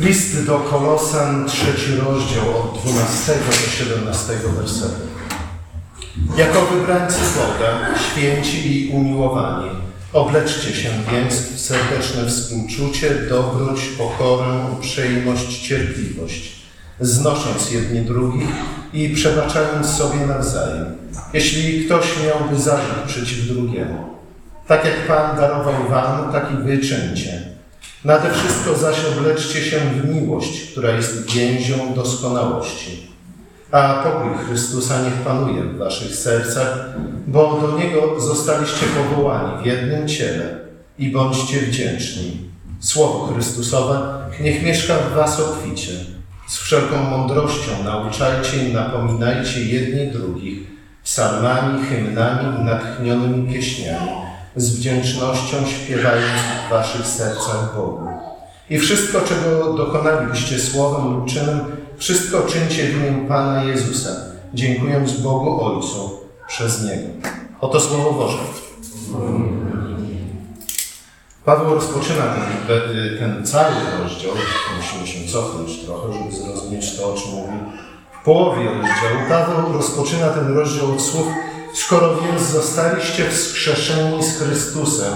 List do Kolosan, trzeci rozdział od 12 do 17 wersetu. Jako wybrańcy Boga, święci i umiłowani, obleczcie się więc w serdeczne współczucie, dobroć, pokorę, uprzejmość, cierpliwość, znosząc jedni drugich i przebaczając sobie nawzajem, jeśli ktoś miałby zarzut przeciw drugiemu. Tak jak Pan darował wam, tak i wy czyńcie. Nade wszystko zaś obleczcie się w miłość, która jest więzią doskonałości. A pokój Chrystusa niech panuje w waszych sercach, bo do Niego zostaliście powołani w jednym ciele i bądźcie wdzięczni. Słowo Chrystusowe niech mieszka w was obficie. Z wszelką mądrością nauczajcie i napominajcie jedni drugich psalmami, hymnami i natchnionymi pieśniami, z wdzięcznością śpiewając w waszych sercach Bogu. I wszystko, czego dokonalibyście słowem lub czynem, wszystko czyńcie w imię Pana Jezusa, dziękując Bogu Ojcu przez Niego. Oto Słowo Boże. Paweł rozpoczyna ten, ten cały rozdział, musimy się cofnąć trochę, żeby zrozumieć to, o czym mówi w połowie rozdziału. Paweł rozpoczyna ten rozdział od słów Skoro więc zostaliście wskrzeszeni z Chrystusem,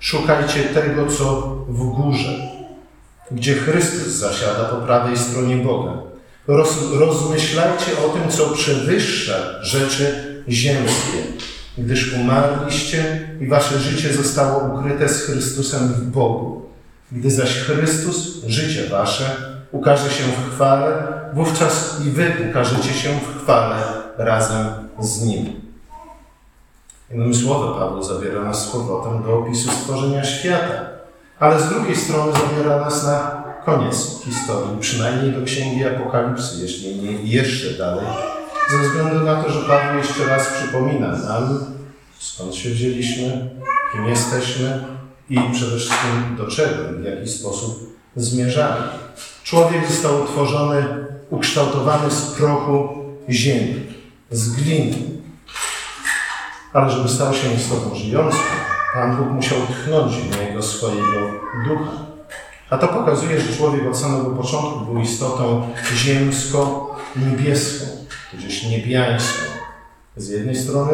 szukajcie tego, co w górze, gdzie Chrystus zasiada po prawej stronie Boga. Roz, rozmyślajcie o tym, co przewyższa rzeczy ziemskie, gdyż umarliście i wasze życie zostało ukryte z Chrystusem w Bogu. Gdy zaś Chrystus, życie wasze, ukaże się w chwale, wówczas i wy ukażecie się w chwale razem z Nim. Innymi Paweł zabiera nas z powrotem do opisu stworzenia świata, ale z drugiej strony zabiera nas na koniec historii, przynajmniej do Księgi Apokalipsy, jeśli nie jeszcze dalej, ze względu na to, że Paweł jeszcze raz przypomina nam, skąd się wzięliśmy, kim jesteśmy i przede wszystkim do czego i w jaki sposób zmierzamy. Człowiek został utworzony, ukształtowany z prochu ziemi, z gliny, ale żeby stał się istotą żyjącą, Pan Bóg musiał tchnąć w niego swojego ducha. A to pokazuje, że człowiek od samego początku był istotą ziemsko-niebieską, tudzież niebiańską. Z jednej strony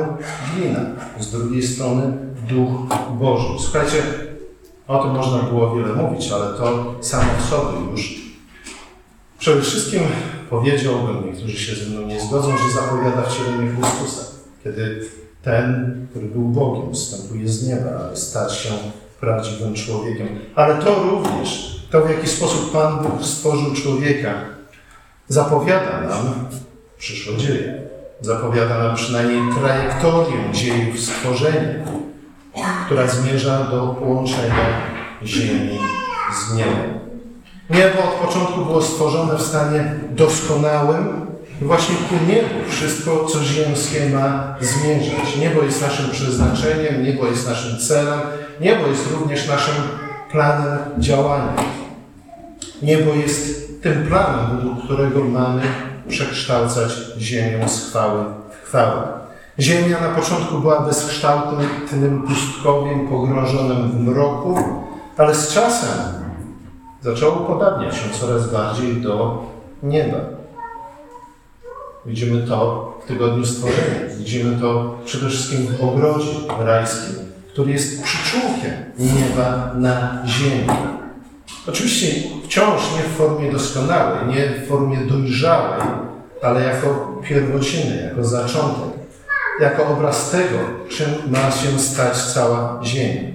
glina, z drugiej strony Duch Boży. Słuchajcie, o tym można było wiele mówić, ale to samo w sobie już. Przede wszystkim powiedziałbym, niektórzy się ze mną nie zgodzą, że zapowiada wcielenie Chrystusa. Kiedy ten, który był Bogiem, wstępuje z nieba, aby stać się prawdziwym człowiekiem. Ale to również, to w jaki sposób Pan Bóg stworzył człowieka, zapowiada nam przyszłe dzieje. Zapowiada nam przynajmniej trajektorię dziejów stworzenia, która zmierza do połączenia ziemi z niebem. Niebo od początku było stworzone w stanie doskonałym, właśnie ku niebu wszystko, co ziemskie ma zmierzać. Niebo jest naszym przeznaczeniem, niebo jest naszym celem, niebo jest również naszym planem działania. Niebo jest tym planem, według którego mamy przekształcać ziemię z chwały w chwałę. Ziemia na początku była bezkształtnym pustkowiem pogrążonym w mroku, ale z czasem zaczęło podobniać się coraz bardziej do nieba. Widzimy to w tygodniu stworzenia. Widzimy to przede wszystkim w ogrodzie rajskim, który jest przyczółkiem nieba na ziemi. Oczywiście wciąż nie w formie doskonałej, nie w formie dojrzałej, ale jako pierwociny, jako zaczątek, jako obraz tego, czym ma się stać cała ziemia.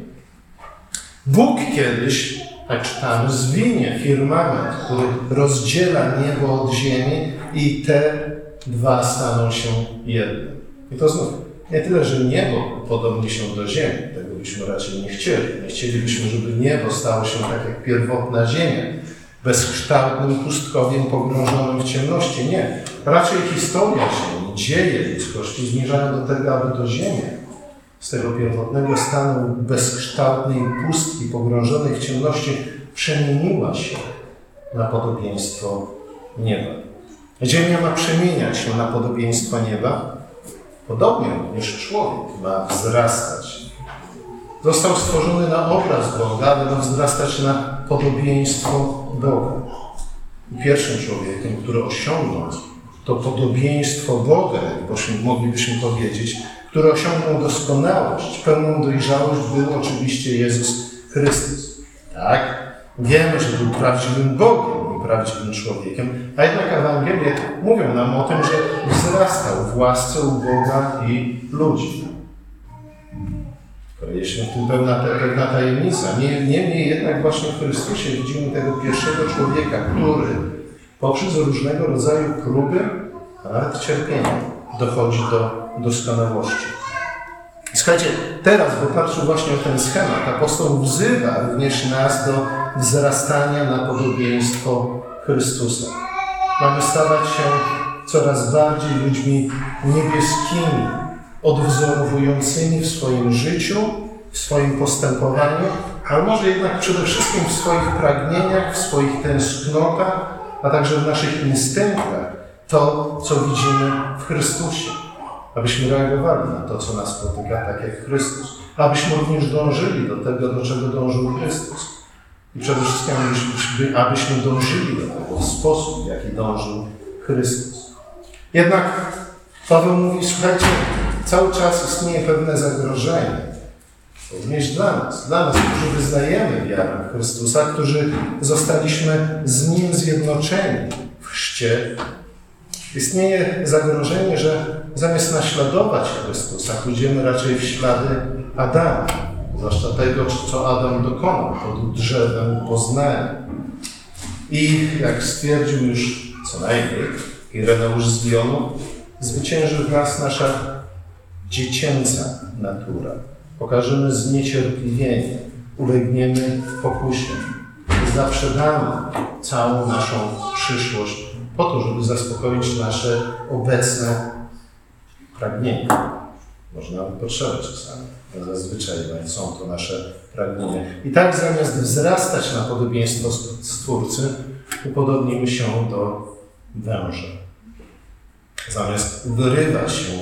Bóg kiedyś, tak czytamy, zwinie firmament, który rozdziela niebo od ziemi i te dwa staną się jednym. I to znów, nie tyle, że niebo podobni się do ziemi, tego byśmy raczej nie chcieli. Nie chcielibyśmy, żeby niebo stało się tak jak pierwotna ziemia, bezkształtnym pustkowiem pogrążonym w ciemności. Nie. Raczej historia ziemi, dzieje ludzkości zmierzają do tego, aby do ziemi z tego pierwotnego stanu bezkształtnej pustki pogrążonej w ciemności przemieniła się na podobieństwo nieba. Ziemia ma przemieniać się na podobieństwo nieba, podobnie również człowiek ma wzrastać. Został stworzony na obraz Boga, aby ma wzrastać na podobieństwo Boga. pierwszym człowiekiem, który osiągnął to podobieństwo Boga, moglibyśmy powiedzieć, który osiągnął doskonałość, pełną dojrzałość, był oczywiście Jezus Chrystus. Tak? Wiemy, że był prawdziwym Bogiem i prawdziwym człowiekiem, a jednak Ewangelie mówią nam o tym, że wzrastał w łasce u Boga i ludzi. Jest w tym pewna, pewna tajemnica. Niemniej jednak właśnie w Chrystusie widzimy tego pierwszego człowieka, który poprzez różnego rodzaju próby, nawet cierpienia, dochodzi do doskonałości. Słuchajcie, teraz, bo patrzę właśnie o ten schemat, apostoł wzywa również nas do wzrastania na podobieństwo Chrystusa. Mamy stawać się coraz bardziej ludźmi niebieskimi, odwzorowującymi w swoim życiu, w swoim postępowaniu, ale może jednak przede wszystkim w swoich pragnieniach, w swoich tęsknotach, a także w naszych instynktach, to, co widzimy w Chrystusie. Abyśmy reagowali na to, co nas spotyka, tak jak Chrystus. Abyśmy również dążyli do tego, do czego dążył Chrystus. I przede wszystkim, abyśmy, abyśmy dążyli do tego w sposób, w jaki dążył Chrystus. Jednak Paweł mówi, słuchajcie, cały czas istnieje pewne zagrożenie, również dla nas, dla nas, którzy wyznajemy wiarę Chrystusa, którzy zostaliśmy z Nim zjednoczeni w chrzcie. Istnieje zagrożenie, że zamiast naśladować Chrystusa, pójdziemy raczej w ślady Adama, zwłaszcza tego, co Adam dokonał pod drzewem poznania. I jak stwierdził już co najmniej Ireneusz z Dionu, zwycięży w nas nasza dziecięca natura. Pokażemy zniecierpliwienie, ulegniemy pokusie, zaprzedamy całą naszą przyszłość po to, żeby zaspokoić nasze obecne pragnienia. Można nawet potrzeby czasami, ale zazwyczaj są to nasze pragnienia. I tak zamiast wzrastać na podobieństwo Stwórcy, upodobnimy się do węża. Zamiast wyrywać się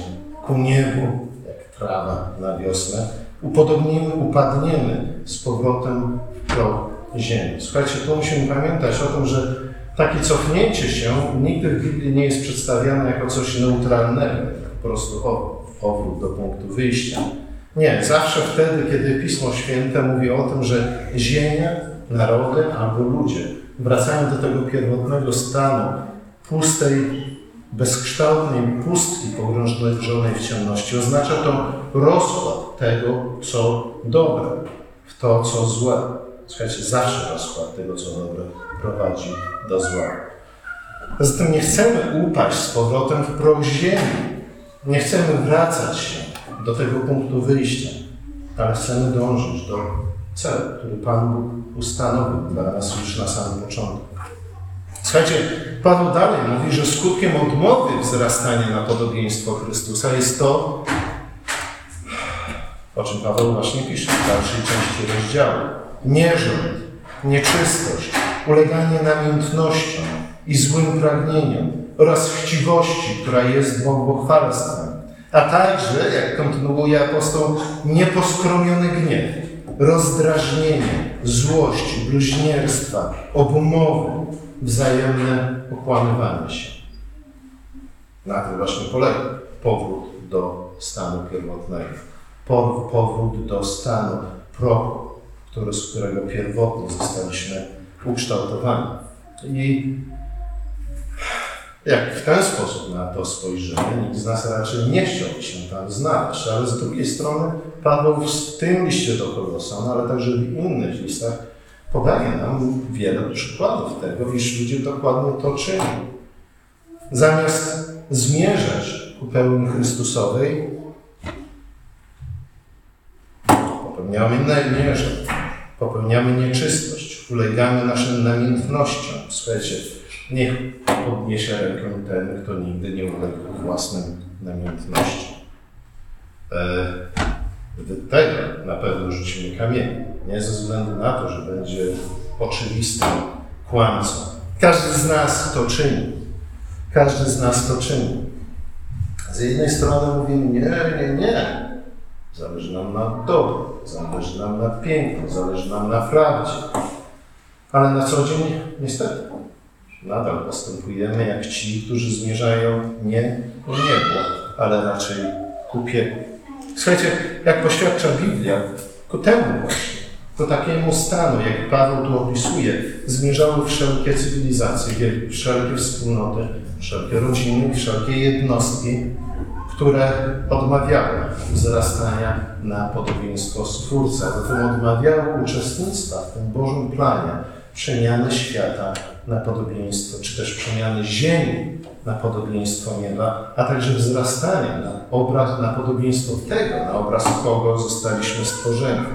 ku niebu, jak trawa na wiosnę, upodobnimy, upadniemy z powrotem proch ziemi. Słuchajcie, tu musimy pamiętać o tym, że takie cofnięcie się nigdy w Biblii nie jest przedstawiane jako coś neutralnego, po prostu o, powrót do punktu wyjścia. Nie, zawsze wtedy, kiedy Pismo Święte mówi o tym, że ziemia, narody albo ludzie wracają do tego pierwotnego stanu pustej bezkształtnej pustki pogrążonej w ciemności. Oznacza to rozkład tego, co dobre, w to, co złe. Słuchajcie, zawsze rozkład tego, co dobre prowadzi do zła. Zatem nie chcemy upaść z powrotem w proch ziemi. Nie chcemy wracać się do tego punktu wyjścia, ale chcemy dążyć do celu, który Pan Bóg ustanowił dla nas już na samym początku. Słuchajcie, Paweł dalej mówi, że skutkiem odmowy wzrastania na podobieństwo Chrystusa jest to, o czym Paweł właśnie pisze w dalszej części rozdziału. Nierząd, nieczystość, uleganie namiętnościom i złym pragnieniom oraz chciwości, która jest bałwochwalstwem, a także, jak kontynuuje apostoł, nieposkromiony gniew, rozdrażnienie, złość, bluźnierstwa, obumowy, wzajemne okłamywanie się. Na tym właśnie polega powrót do stanu pierwotnego. Powrót do stanu prochu, który, z którego pierwotnie zostaliśmy ukształtowani. I jak w ten sposób na to spojrzymy, nikt z nas raczej nie chciałby się tam znaleźć, ale z drugiej strony Paweł w tym liście do Kolosan, ale także w innych listach podaje nam wiele przykładów tego, iż ludzie dokładnie to czynią. Zamiast zmierzać ku pełni Chrystusowej, popełniamy nierząd, popełniamy nieczystość, ulegamy naszym namiętnościom. Słuchajcie, niech podniesie rękę ten, kto nigdy nie uległ własnym namiętnościom. E tego na pewno rzucimy kamienie. Nie ze względu na to, że będzie oczywistym kłamcą. Każdy z nas to czyni. Każdy z nas to czyni. Z jednej strony mówimy, nie, nie, nie. Zależy nam na dobru, zależy nam na pięknu, zależy nam na prawdzie. Ale na co dzień, niestety, Nadal postępujemy jak ci, którzy zmierzają nie ku niebu, ale raczej ku piekłu. Słuchajcie, jak poświadcza Biblia, ku temu właśnie, do takiemu stanu, jak Paweł tu opisuje, zmierzały wszelkie cywilizacje, wszelkie wspólnoty, wszelkie rodziny, wszelkie jednostki, które odmawiały wzrastania na podobieństwo Stwórcy, zatem odmawiały uczestnictwa w tym Bożym planie przemiany świata na podobieństwo, czy też przemiany ziemi na podobieństwo nieba, a także wzrastania na obraz, na podobieństwo tego, na obraz kogo zostaliśmy stworzeni.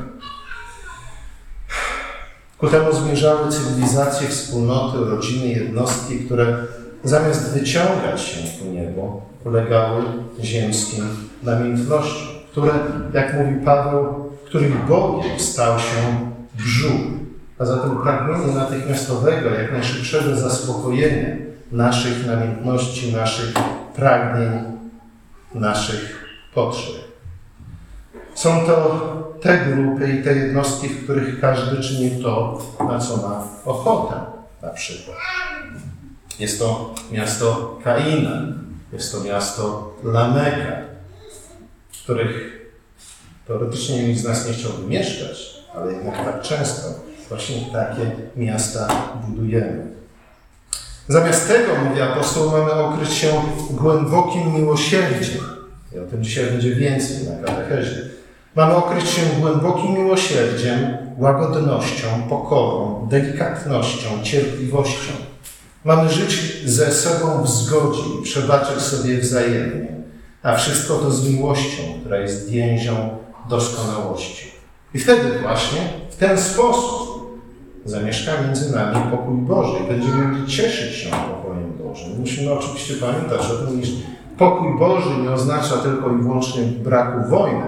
Ku temu zmierzały cywilizacje, wspólnoty, rodziny, jednostki, które zamiast wyciągać się ku niebu, ulegały ziemskim namiętnościom, które, jak mówi Paweł, których Bogiem stał się brzuch, a zatem pragnienie natychmiastowego, jak najszybszego zaspokojenia naszych namiętności, naszych pragnień, naszych potrzeb. Są to te grupy i te jednostki, w których każdy czyni to, na co ma ochotę, na przykład. Jest to miasto Kaina, jest to miasto Lameka, w których teoretycznie nikt z nas nie chciałby mieszkać, ale jednak tak często właśnie takie miasta budujemy. Zamiast tego, mówi apostoł, mamy okryć się głębokim miłosierdziem. I o tym dzisiaj będzie więcej na katechezie. Mamy okryć się głębokim miłosierdziem, łagodnością, pokorą, delikatnością, cierpliwością. Mamy żyć ze sobą w zgodzie i przebaczać sobie wzajemnie, a wszystko to z miłością, która jest więzią doskonałości. I wtedy właśnie w ten sposób zamieszka między nami pokój Boży i będziemy mogli cieszyć się pokojem Bożym. Musimy oczywiście pamiętać o tym, iż pokój Boży nie oznacza tylko i wyłącznie braku wojny,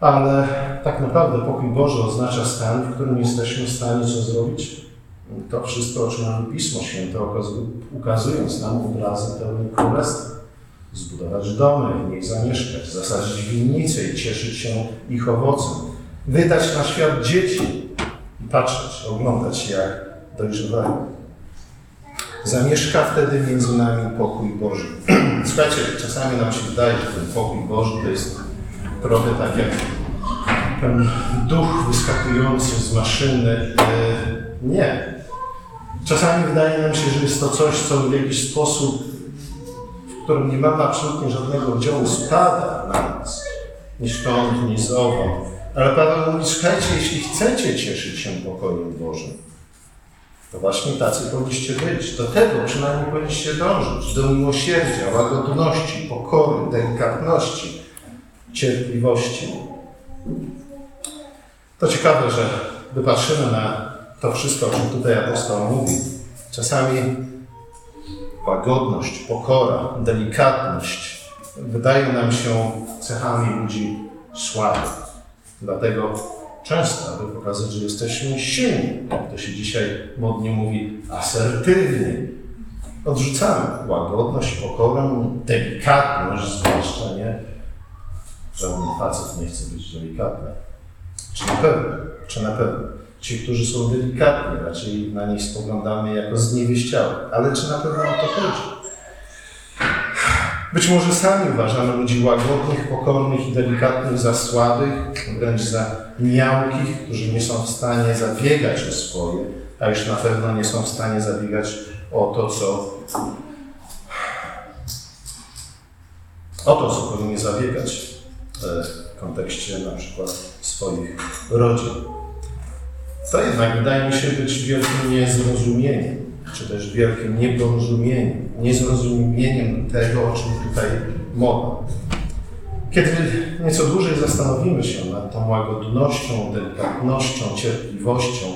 ale tak naprawdę pokój Boży oznacza stan, w którym jesteśmy w stanie co zrobić? To wszystko, o czym nam Pismo Święte ukazując nam obrazy pełni królestwa. Zbudować domy, w niej zamieszkać, zasadzić winnice i cieszyć się ich owocem. Wydać na świat dzieci patrzeć, oglądać jak dojrzewają. Zamieszka wtedy między nami pokój Boży. Słuchajcie, czasami nam się wydaje, że ten pokój Boży to jest trochę tak jak ten duch wyskakujący z maszyny. E, nie. Czasami wydaje nam się, że jest to coś, co w jakiś sposób, w którym nie mamy absolutnie żadnego udziału, spada na nas. Ni stąd, ni z owąd. Ale Paweł mówi, słuchajcie, jeśli chcecie cieszyć się pokojem Bożym, to właśnie tacy powinniście być. Do tego przynajmniej powinniście dążyć. Do miłosierdzia, łagodności, pokory, delikatności, cierpliwości. To ciekawe, że gdy patrzymy na to wszystko, o czym tutaj apostoł mówi, czasami łagodność, pokora, delikatność wydają nam się cechami ludzi słabych. Dlatego często, aby pokazać, że jesteśmy silni, to się dzisiaj modnie mówi, asertywni, odrzucamy łagodność, pokorę, delikatność zwłaszcza, nie? Żaden facet nie chce być delikatny. Czy na pewno? Czy na pewno? Ci, którzy są delikatni, raczej na nich spoglądamy jako zniewieściałe. Ale czy na pewno o to chodzi? Być może sami uważamy ludzi łagodnych, pokornych i delikatnych za słabych, wręcz za miałkich, którzy nie są w stanie zabiegać o swoje, a już na pewno nie są w stanie zabiegać o to, co o to, co powinni zabiegać e, w kontekście na przykład swoich rodzin. To jednak wydaje mi się być wielkim niezrozumieniem, czy też wielkim nieporozumieniem, niezrozumieniem tego, o czym tutaj mowa. Kiedy nieco dłużej zastanowimy się nad tą łagodnością, delikatnością, cierpliwością,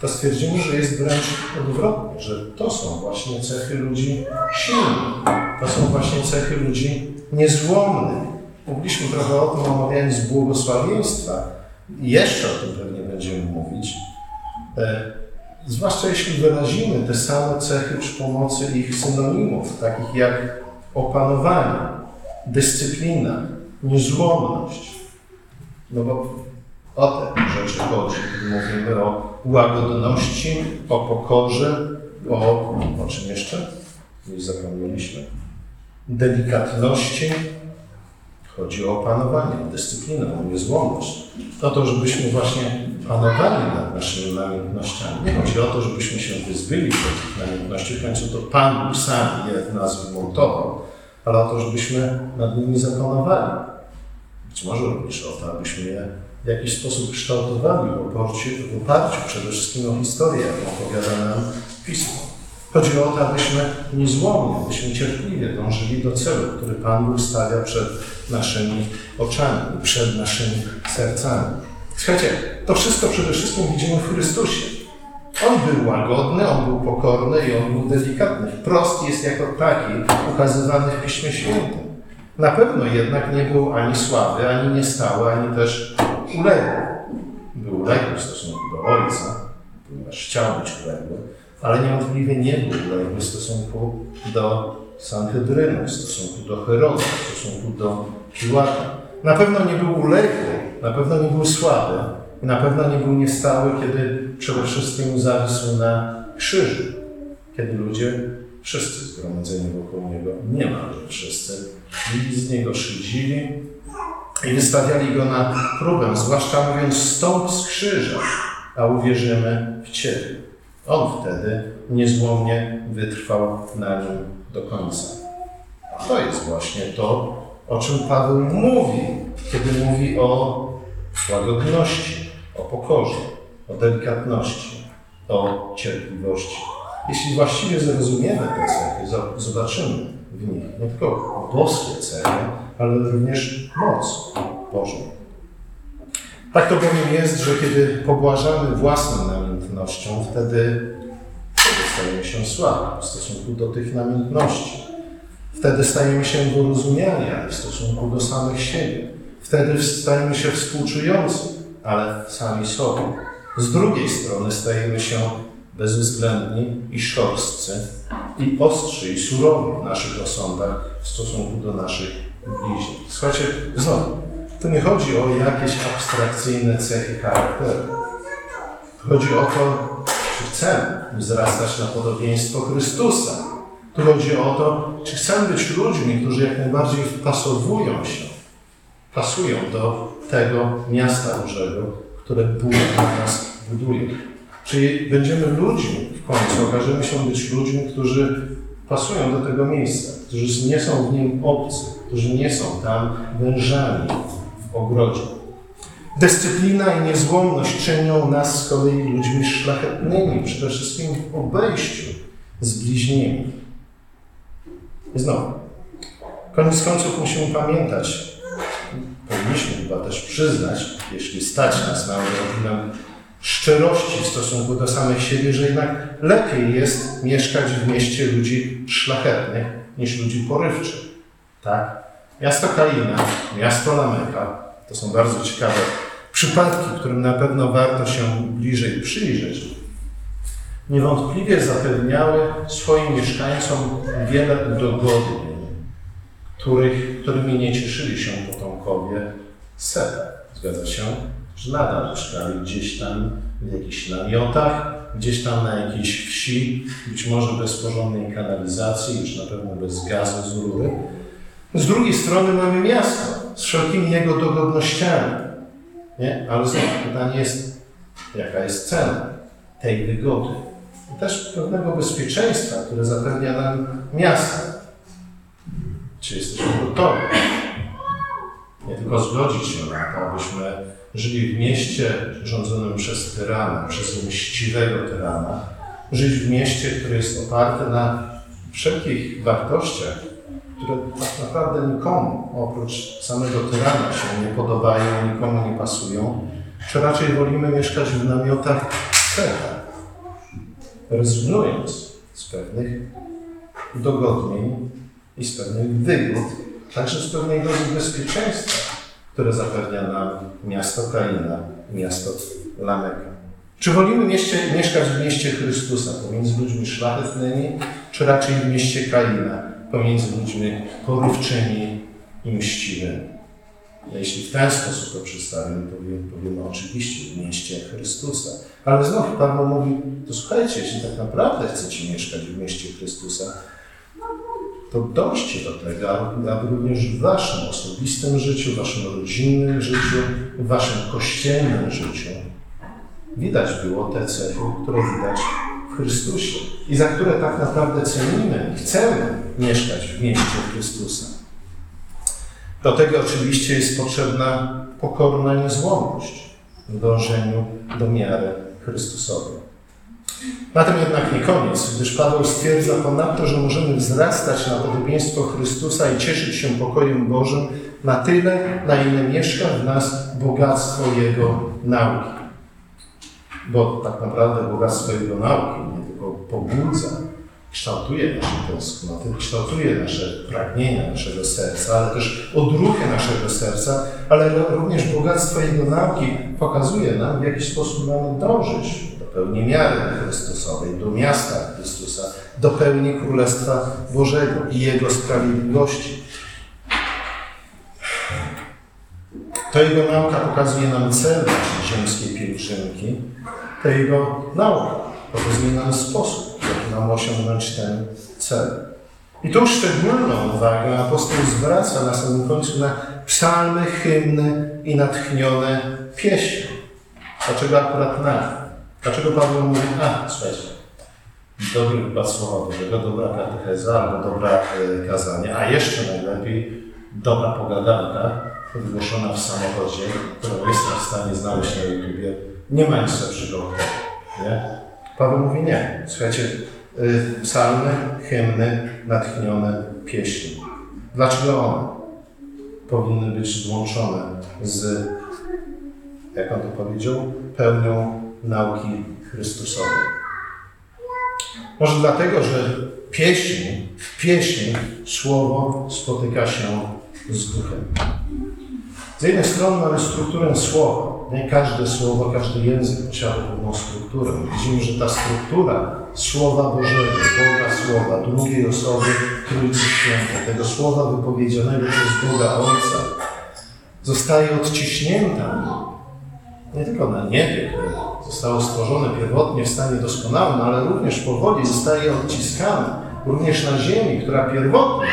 to stwierdzimy, że jest wręcz odwrotnie, że to są właśnie cechy ludzi silnych. To są właśnie cechy ludzi niezłomnych. Mówiliśmy trochę o tym, omawiając błogosławieństwa. Jeszcze o tym pewnie będziemy mówić. Zwłaszcza jeśli wyrazimy te same cechy przy pomocy ich synonimów, takich jak opanowanie, dyscyplina, niezłomność. No bo o te rzeczy chodzi, mówimy o łagodności, o pokorze, o, o czym jeszcze? Już zapomnieliśmy. Delikatności. Chodzi o opanowanie, o dyscyplinę, o niezłomność. O to, żebyśmy właśnie panowali nad naszymi namiętnościami. Nie chodzi o to, żebyśmy się wyzbyli tych namiętności. W końcu to Pan sam je w nas wymontował, ale o to, żebyśmy nad nimi zapanowali. Być może również o to, abyśmy je w jakiś sposób kształtowali w oparciu, w oparciu przede wszystkim o historię, jaką opowiada nam Pismo. Chodzi o to, abyśmy niezłomnie, abyśmy cierpliwie dążyli do celu, który Pan Bóg stawia przed naszymi oczami, przed naszymi sercami. Słuchajcie, to wszystko przede wszystkim widzimy w Chrystusie. On był łagodny, on był pokorny i on był delikatny. Wprost jest jako taki ukazywany w Piśmie Świętym. Na pewno jednak nie był ani słaby, ani niestały, ani też uległy. Był uległy w stosunku do Ojca, ponieważ chciał być uległy, ale niewątpliwie nie był uległy w stosunku do Sanhedrynu, w stosunku do Heroda, w stosunku do Piłata. Na pewno nie był uległy, na pewno nie był słaby i na pewno nie był niestały, kiedy przede wszystkim zawisł na krzyżu, kiedy ludzie, wszyscy zgromadzeni wokół niego, niemalże wszyscy, byli z niego szydzili i wystawiali go na próbę, zwłaszcza mówiąc stąd z krzyża, a uwierzymy w Ciebie. On wtedy niezłomnie wytrwał na nim do końca. To jest właśnie to, o czym Paweł mówi, kiedy mówi o łagodności, o pokorze, o delikatności, o cierpliwości. Jeśli właściwie zrozumiemy te cechy, zobaczymy w nich nie tylko boskie cechy, ale również moc Bożą. Tak to bowiem jest, że kiedy pobłażamy własną namiętnością, wtedy, stajemy się słabi w stosunku do tych namiętności. Wtedy stajemy się wyrozumiani w stosunku do samych siebie. Wtedy stajemy się współczujący, ale sami sobie. Z drugiej strony stajemy się bezwzględni i szorstcy i ostrzy i surowi w naszych osądach w stosunku do naszych bliźnich. Słuchajcie, znowu, to nie chodzi o jakieś abstrakcyjne cechy charakteru. Chodzi o to, czy chcemy wzrastać na podobieństwo Chrystusa. Tu chodzi o to, czy chcemy być ludźmi, którzy jak najbardziej wpasowują się, pasują do tego miasta Bożego, które Bóg nas buduje. Czyli będziemy ludźmi, w końcu okażemy się być ludźmi, którzy pasują do tego miejsca, którzy nie są w nim obcy, którzy nie są tam wężami ogrodzie. Dyscyplina i niezłomność czynią nas z kolei ludźmi szlachetnymi, przede wszystkim w obejściu z bliźnimi. I znowu, koniec końców musimy pamiętać, powinniśmy chyba też przyznać, jeśli stać nas na odrobinę szczerości w stosunku do samych siebie, że jednak lepiej jest mieszkać w mieście ludzi szlachetnych niż ludzi porywczych. Tak? Miasto Kalina, miasto Lameka to są bardzo ciekawe przypadki, którym na pewno warto się bliżej przyjrzeć. Niewątpliwie zapewniały swoim mieszkańcom wiele udogodnień, których, którymi nie cieszyli się potomkowie Seta. Zgadza się? że nadal mieszkali gdzieś tam w jakichś namiotach, gdzieś tam na jakiejś wsi, być może bez porządnej kanalizacji, już na pewno bez gazu z rury. Z drugiej strony mamy miasto z wszelkimi jego dogodnościami. Nie? Ale znowu pytanie jest, jaka jest cena tej wygody? I też pewnego bezpieczeństwa, które zapewnia nam miasto. Czy jesteśmy gotowi? Nie tylko zgodzić się na to, abyśmy żyli w mieście rządzonym przez tyrana, przez mściwego tyrana, żyć w mieście, które jest oparte na wszelkich wartościach, które tak naprawdę nikomu oprócz samego tyrana się nie podobają, nikomu nie pasują, czy raczej wolimy mieszkać w namiotach Seta, rezygnując z pewnych dogodnień i z pewnych wygód, także z pewnej dozy bezpieczeństwa, które zapewnia nam miasto Kaina, miasto Lameka. Czy wolimy mieszkać w mieście Chrystusa pomiędzy ludźmi szlachetnymi, czy raczej w mieście Kaina pomiędzy ludźmi porywczymi i mściwymi? Jeśli w ten sposób to przedstawimy, powiemy, powiemy oczywiście w mieście Chrystusa. Ale znów Paweł mówi, to słuchajcie, jeśli tak naprawdę chcecie mieszkać w mieście Chrystusa, to dążcie do tego, aby również w waszym osobistym życiu, waszym rodzinnym życiu, w waszym kościelnym życiu widać było te cechy, które widać Chrystusie i za które tak naprawdę cenimy i chcemy mieszkać w mieście Chrystusa. Do tego oczywiście jest potrzebna pokorna niezłomność w dążeniu do miary Chrystusowej. Na tym jednak nie koniec, gdyż Paweł stwierdza ponadto, że możemy wzrastać na podobieństwo Chrystusa i cieszyć się pokojem Bożym na tyle, na ile mieszka w nas bogactwo Jego nauki. Bo tak naprawdę bogactwo Jego nauki nie tylko pobudza, kształtuje nasze tęsknoty, kształtuje nasze pragnienia naszego serca, ale też odruchy naszego serca, ale również bogactwo Jego nauki pokazuje nam, w jaki sposób mamy dążyć do pełni miary Chrystusowej, do miasta Chrystusa, do pełni Królestwa Bożego i Jego sprawiedliwości. To Jego nauka pokazuje nam cel ziemskiej pielgrzymki, to Jego nauka pokazuje nam sposób, nam osiągnąć ten cel. I tu szczególną uwagę apostoł zwraca na samym końcu na psalmy, hymny i natchnione pieśni. Dlaczego akurat na? Dlaczego Paweł mówi, a słuchajcie, dobry wykład Słowa Bożego, dobra katecheza albo dobra e, kazanie, a jeszcze najlepiej dobra pogadanka wygłoszona w samochodzie, którą jestem w stanie znaleźć na YouTubie. Nie ma nic lepszego. Nie? Paweł mówi nie. Słuchajcie, Y, psalmy, hymny, natchnione pieśni. Dlaczego one powinny być złączone z, jak on to powiedział, pełnią nauki Chrystusowej? Może dlatego, że pieśni, w pieśni słowo spotyka się z duchem. Z jednej strony mamy strukturę słowa. Nie każde słowo, każdy język posiada pewną strukturę. Widzimy, że ta struktura Słowa Bożego, Boga Słowa, drugiej osoby Trójcy Świętej, tego Słowa wypowiedzianego przez Boga Ojca, zostaje odciśnięta nie tylko na niebie, które zostało stworzone pierwotnie w stanie doskonałym, ale również powoli zostaje odciskane również na ziemi, która pierwotnie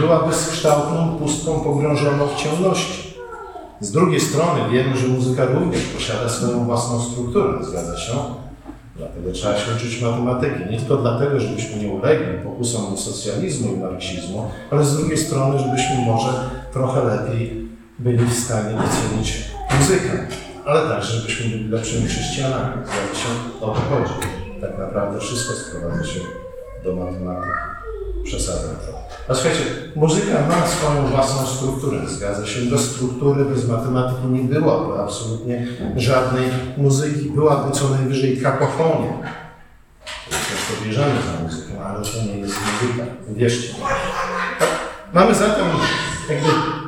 była bezkształtną pustką pogrążoną w ciemności. Z drugiej strony wiemy, że muzyka również posiada swoją własną strukturę, zgadza się? Dlatego trzeba się uczyć matematyki. Nie tylko dlatego, żebyśmy nie ulegli pokusom socjalizmu i marksizmu, ale z drugiej strony, żebyśmy może trochę lepiej byli w stanie docenić muzykę. Ale także, żebyśmy byli lepszymi chrześcijanami. Zgadza się, o to chodzi. Tak naprawdę wszystko sprowadza się do matematyki. Przesadzam to. A słuchajcie, muzyka ma swoją własną strukturę, zgadza się. Bez struktury, bez matematyki nie byłaby absolutnie żadnej muzyki. Byłaby co najwyżej kakofonia. Często bierzemy za muzykę, ale to nie jest muzyka. Wierzcie. Mamy zatem jakby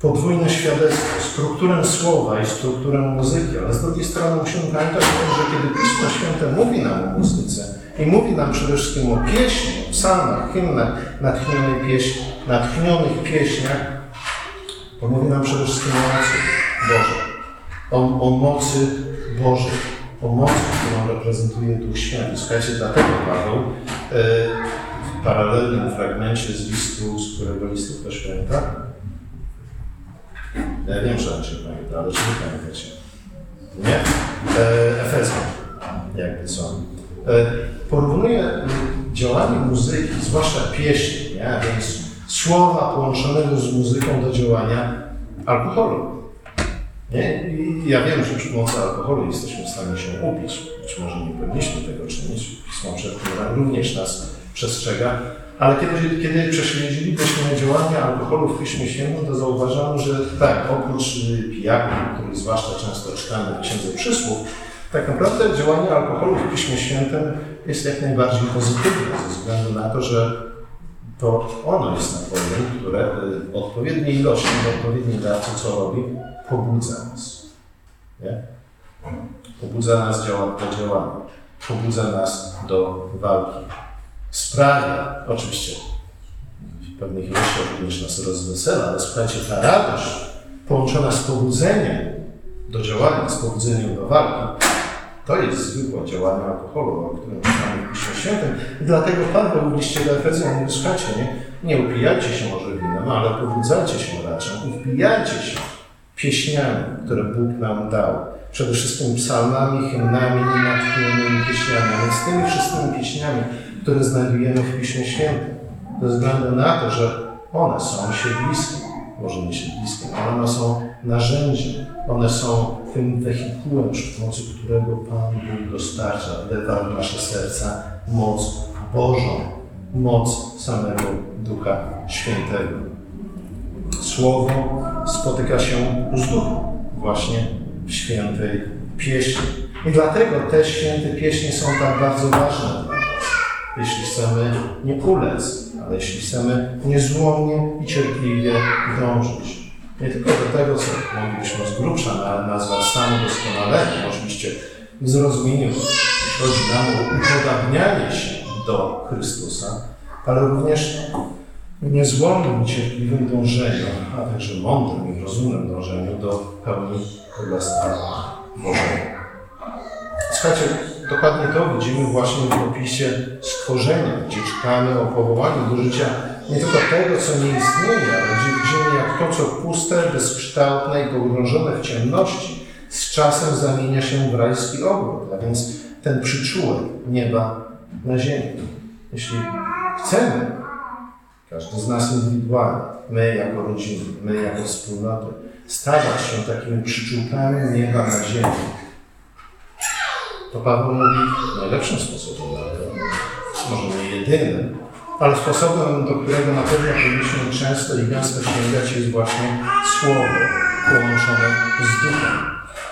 podwójne świadectwo, strukturę słowa i strukturę muzyki, ale z drugiej strony musimy pamiętać o tym, że kiedy Pismo Święte mówi nam o muzyce i mówi nam przede wszystkim o pieśni, psalmach, hymnach, natchnionych, pieśń, natchnionych pieśniach, to mówi nam przede wszystkim o mocy Bożej, o, o mocy Bożej, o mocy, którą reprezentuje Duch Święty. Słuchajcie, dlatego Paweł e, w paralelnym fragmencie z listu, z którego listu ktoś pamięta? Ja wiem, że raczej pamięta, ale czy pamiętacie? Nie? E, Efezjan, jakby co. E, porównuje działanie muzyki, zwłaszcza pieśni, nie? a więc słowa połączonego z muzyką do działania alkoholu. Nie? I ja wiem, że przy pomocy alkoholu jesteśmy w stanie się upić. Być może nie powinniśmy tego czynić. Pismo przed również nas przestrzega, ale kiedy, kiedy prześledzilibyśmy działanie alkoholu w Piśmie Świętym, to zauważamy, że tak, oprócz pijaków, których zwłaszcza często czytamy w Księdze Przysłów, tak naprawdę działanie alkoholu w Piśmie Świętym jest jak najbardziej pozytywne, ze względu na to, że to ono jest napojem, które w odpowiedniej ilości, w odpowiedniej dawce, co robi, pobudza nas. Nie? Pobudza nas do działania, pobudza nas do walki sprawia, oczywiście pewnych ilościach również nas rozwesela, ale słuchajcie, ta radość połączona z pobudzeniem do działania, z pobudzeniem do walki, to jest zwykłe działanie alkoholu, o którym czytamy w Piśmie Świętym. I dlatego Paweł w liście do Efezjan mówi, nie, nie upijajcie się może winem, ale pobudzajcie się raczej, upijajcie się pieśniami, które Bóg nam dał. Przede wszystkim psalmami, hymnami natchnionymi pieśniami, ale z tymi wszystkimi pieśniami, które znajdujemy w Piśmie Świętym. Ze względu na to, że one są siedliskiem, może nie siedliskiem, ale one są narzędziem, one są tym wehikułem, przy pomocy którego Pan Bóg dostarcza, wlewa w nasze serca moc Bożą, moc samego Ducha Świętego. Słowo spotyka się z duchem właśnie świętej pieśni. I dlatego te święte pieśni są tak bardzo ważne. Jeśli chcemy nie ulec, ale jeśli chcemy niezłomnie i cierpliwie dążyć. Nie tylko do tego, co moglibyśmy z grubsza na- nazwać stanem doskonalenia, oczywiście w zrozumieniu, jeśli chodzi nam o upodabnianie się do Chrystusa, ale również niezłomnym cierpliwym dążeniu, a także mądrym i rozumnym dążeniu do pełni Królestwa Bożego. Słuchajcie, dokładnie to widzimy właśnie w opisie stworzenia, gdzie czytamy o powołaniu do życia nie tylko tego, co nie istnieje, ale gdzie widzimy, jak to, co puste, bezkształtne i pogrążone w ciemności, z czasem zamienia się w rajski ogród, a więc ten przyczółek nieba na ziemi. Jeśli chcemy, każdy z nas indywidualnie, my jako rodziny, my jako wspólnoty, stawać się takimi przyczółkami nieba na ziemi, to Paweł mówi najlepszym sposobem na to, może nie jedynym, ale sposobem, do którego na pewno powinniśmy często i gęsto sięgać, jest właśnie słowo połączone z duchem,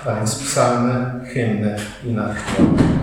a więc psalmy, hymny i natchnione